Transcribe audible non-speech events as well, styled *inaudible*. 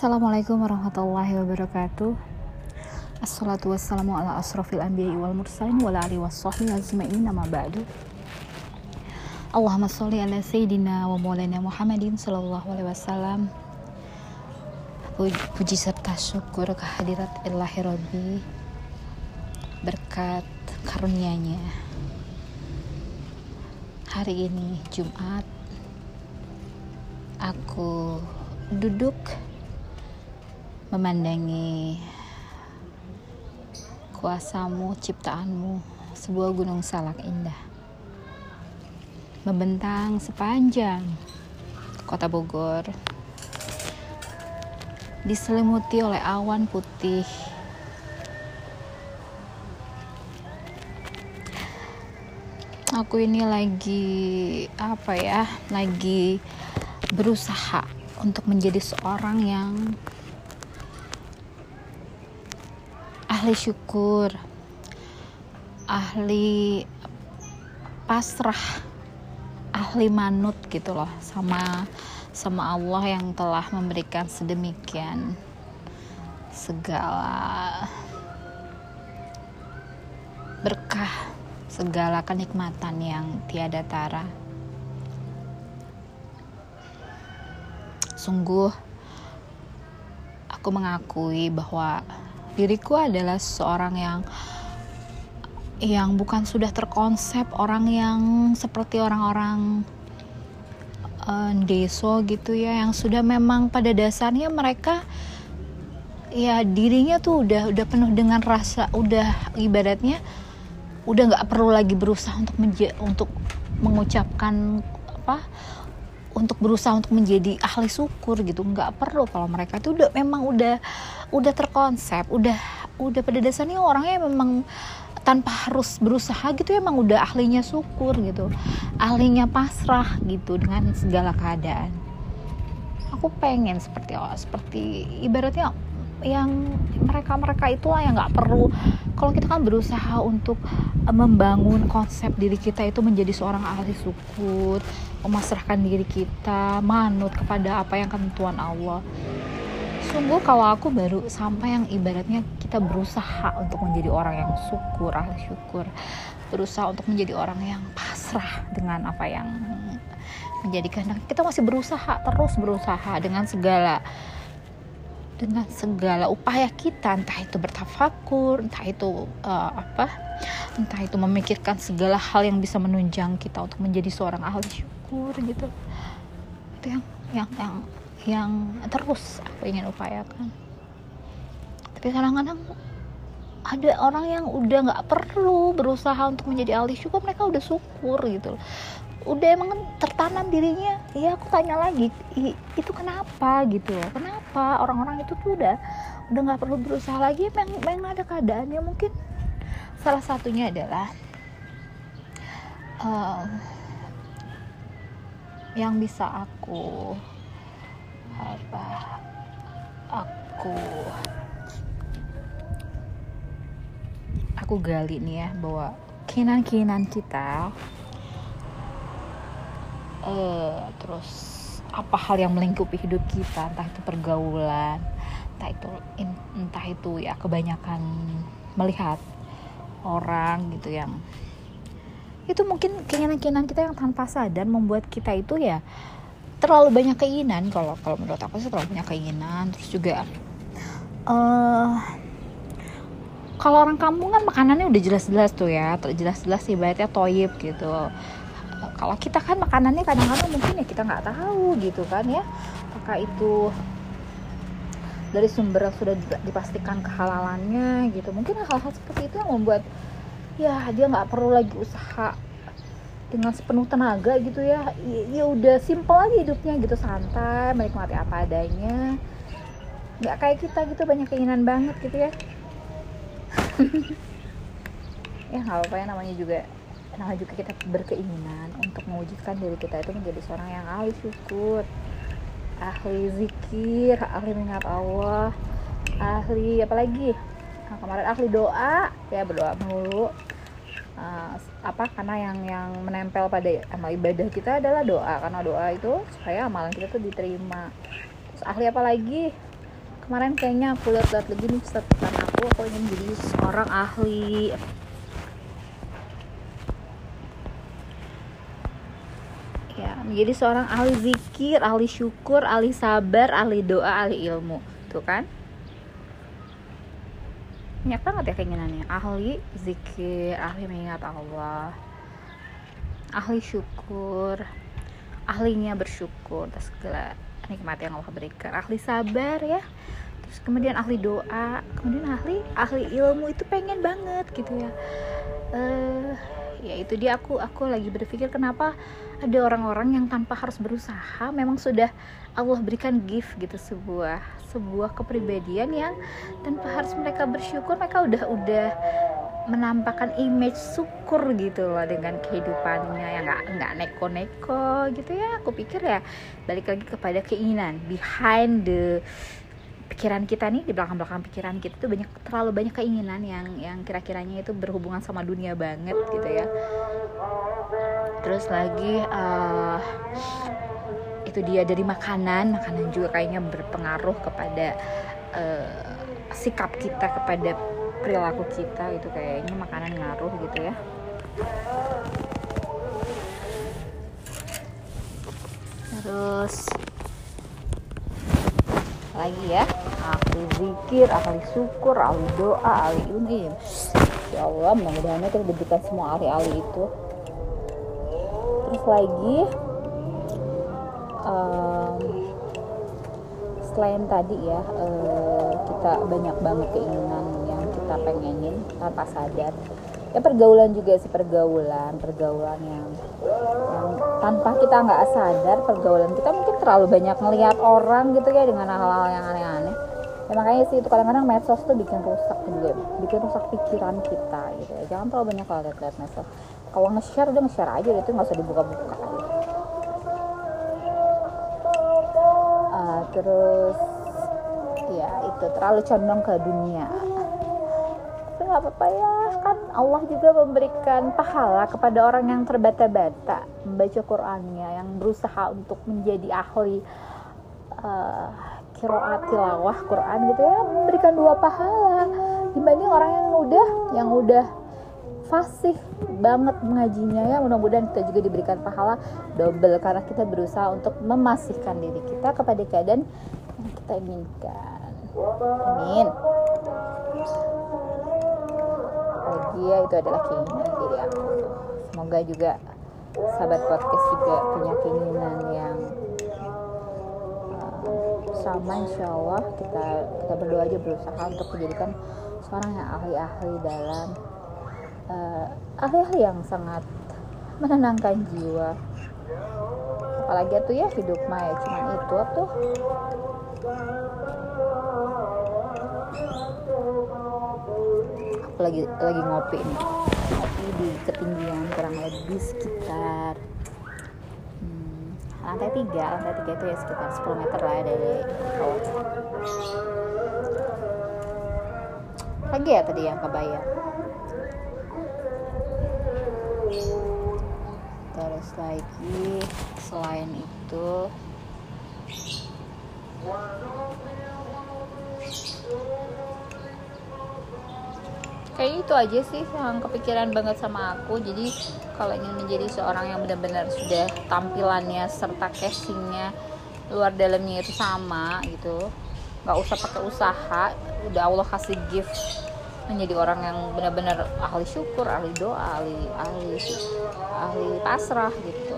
Assalamualaikum warahmatullahi wabarakatuh. Assalatu wassalamu ala asrafil anbiya wal mursalin wa alihi wassohbi azma'in nama ba'du. Allahumma sholli ala sayyidina wa maulana Muhammadin sallallahu alaihi wasallam. Puji serta syukur kehadirat Ilahi Rabbi Berkat karunia-Nya. Hari ini Jumat Aku duduk memandangi kuasamu, ciptaanmu, sebuah gunung salak indah. Membentang sepanjang kota Bogor. Diselimuti oleh awan putih. Aku ini lagi apa ya? Lagi berusaha untuk menjadi seorang yang ahli syukur ahli pasrah ahli manut gitu loh sama sama Allah yang telah memberikan sedemikian segala berkah segala kenikmatan yang tiada tara. Sungguh aku mengakui bahwa diriku adalah seorang yang yang bukan sudah terkonsep orang yang seperti orang-orang uh, deso gitu ya yang sudah memang pada dasarnya mereka ya dirinya tuh udah udah penuh dengan rasa udah ibaratnya udah nggak perlu lagi berusaha untuk menja untuk mengucapkan apa untuk berusaha untuk menjadi ahli syukur gitu. Nggak perlu kalau mereka tuh udah memang udah udah terkonsep udah udah pada dasarnya orangnya memang tanpa harus berusaha gitu emang udah ahlinya syukur gitu ahlinya pasrah gitu dengan segala keadaan. Aku pengen seperti oh, seperti ibaratnya yang mereka-mereka itulah yang nggak perlu. Kalau kita kan berusaha untuk eh, membangun konsep diri kita itu menjadi seorang ahli syukur memasrahkan diri kita manut kepada apa yang ketentuan Allah sungguh kalau aku baru sampai yang ibaratnya kita berusaha untuk menjadi orang yang syukur ahli syukur. Berusaha untuk menjadi orang yang pasrah dengan apa yang menjadi kehendak. Kita masih berusaha terus berusaha dengan segala dengan segala upaya kita. Entah itu bertafakur entah itu uh, apa entah itu memikirkan segala hal yang bisa menunjang kita untuk menjadi seorang ahli syukur gitu. Itu yang yang yang yang terus aku ingin upayakan. Tapi kadang-kadang ada orang yang udah nggak perlu berusaha untuk menjadi ahli syukur mereka udah syukur gitu udah emang tertanam dirinya iya aku tanya lagi itu kenapa? gitu kenapa orang-orang itu tuh udah udah nggak perlu berusaha lagi? Memang, memang ada keadaannya. Mungkin salah satunya adalah uh, yang bisa aku apa aku aku gali nih ya bahwa keinginan-keinginan kita uh, terus apa hal yang melingkupi hidup kita entah itu pergaulan entah itu entah itu ya kebanyakan melihat orang gitu yang itu mungkin keinginan-keinginan kita yang tanpa sadar membuat kita itu ya terlalu banyak keinginan. Kalau kalau menurut aku sih terlalu banyak keinginan. Terus juga uh, kalau orang kampung kan makanannya udah jelas-jelas tuh ya. Jelas-jelas ibaratnya toyib gitu. Kalau kita kan makanannya kadang-kadang mungkin ya kita nggak tahu gitu kan ya. Apakah itu dari sumber yang sudah dipastikan kehalalannya gitu. Mungkin hal-hal seperti itu yang membuat ya dia nggak perlu lagi usaha dengan sepenuh tenaga gitu ya. Ya udah simple aja hidupnya gitu santai menikmati apa adanya. Nggak kayak kita gitu banyak keinginan banget gitu ya. *laughs* Ya nggak apa-apa ya namanya juga namanya juga kita berkeinginan untuk mewujudkan diri kita itu menjadi seorang yang ahli syukur ahli zikir ahli mengingat Allah ahli apalagi nah, kemarin ahli doa ya berdoa melulu uh, apa karena yang yang menempel pada amal ibadah kita adalah doa. Karena doa itu supaya amalan kita tuh diterima. Terus ahli apa lagi? Kemarin kayaknya aku lihat-lihat lagi nih catatan aku aku ingin jadi seorang ahli. Ya menjadi seorang ahli zikir ahli syukur ahli sabar ahli doa ahli ilmu. Tuh kan banyak banget ya keinginannya. Ahli zikir ahli mengingat Allah. Ahli syukur. Ahlinya bersyukur atas segala nikmat yang Allah berikan. Ahli sabar ya. Terus kemudian ahli doa. Kemudian ahli ahli ilmu itu pengen banget gitu ya. Uh, ya itu dia. Aku aku lagi berpikir kenapa ada orang-orang yang tanpa harus berusaha memang sudah Allah berikan gift gitu sebuah sebuah kepribadian yang tanpa harus mereka bersyukur mereka udah udah menampakkan image syukur gitu loh dengan kehidupannya. Yang nggak nggak neko-neko gitu ya. Aku pikir ya balik lagi kepada keinginan behind the pikiran kita nih di belakang-belakang pikiran kita tuh banyak terlalu banyak keinginan yang yang kira-kiranya itu berhubungan sama dunia banget gitu ya. Terus lagi uh, itu dia dari makanan. Makanan juga kayaknya berpengaruh kepada uh, sikap kita kepada perilaku kita itu kayaknya makanan ngaruh gitu ya. Terus lagi ya. Ahli zikir ahli syukur ahli doa ahli ilmu ya Allah mudah-mudahan kita diberikan semua ahli-ahli itu. Terus lagi um, selain tadi ya uh, kita banyak banget keinginan yang kita pengenin tanpa sadar ya pergaulan juga sih pergaulan pergaulan yang yang tanpa kita nggak sadar pergaulan kita mungkin terlalu banyak ngelihat orang gitu ya dengan hal-hal yang aneh-aneh. Ya makanya sih itu kadang-kadang medsos tuh bikin rusak juga bikin rusak pikiran kita gitu ya. Jangan terlalu banyak kalau lihat-lihat medsos. Kalau nge-share udah nge-share aja itu nggak usah dibuka-buka. Gitu. uh, terus ya itu terlalu condong ke dunia nggak apa-apa ya. Kan Allah juga memberikan pahala kepada orang yang terbata-bata membaca Qurannya yang berusaha untuk menjadi ahli uh, tilawah Quran gitu ya. Memberikan dua pahala. Dibanding orang yang udah yang udah fasih banget mengajinya ya. Mudah-mudahan kita juga diberikan pahala double karena kita berusaha untuk memasihkan diri kita kepada keadaan yang kita inginkan. Amin ya itu adalah keinginan diri aku semoga juga sahabat podcast juga punya keinginan yang uh, sama insya Allah. Kita kita berdoa aja berusaha untuk menjadikan seorang yang ahli-ahli dalam uh, ahli-ahli yang sangat menenangkan jiwa. Apalagi tuh ya hidup mah ya cuman itu tuh aku lagi lagi ngopi nih. Ngopi di ketinggian kurang lebih sekitar hmm, lantai tiga. Lantai tiga itu ya sekitar 10 meter lah ya dari bawah. Lagi ya tadi yang kebayang terus lagi selain itu kayak itu aja sih yang kepikiran banget sama aku. Jadi kalau ingin menjadi seorang yang benar-benar sudah tampilannya serta casingnya luar dalamnya itu sama gitu nggak usah pakai usaha udah Allah kasih gift menjadi orang yang benar-benar ahli syukur ahli doa ahli ahli ahli pasrah gitu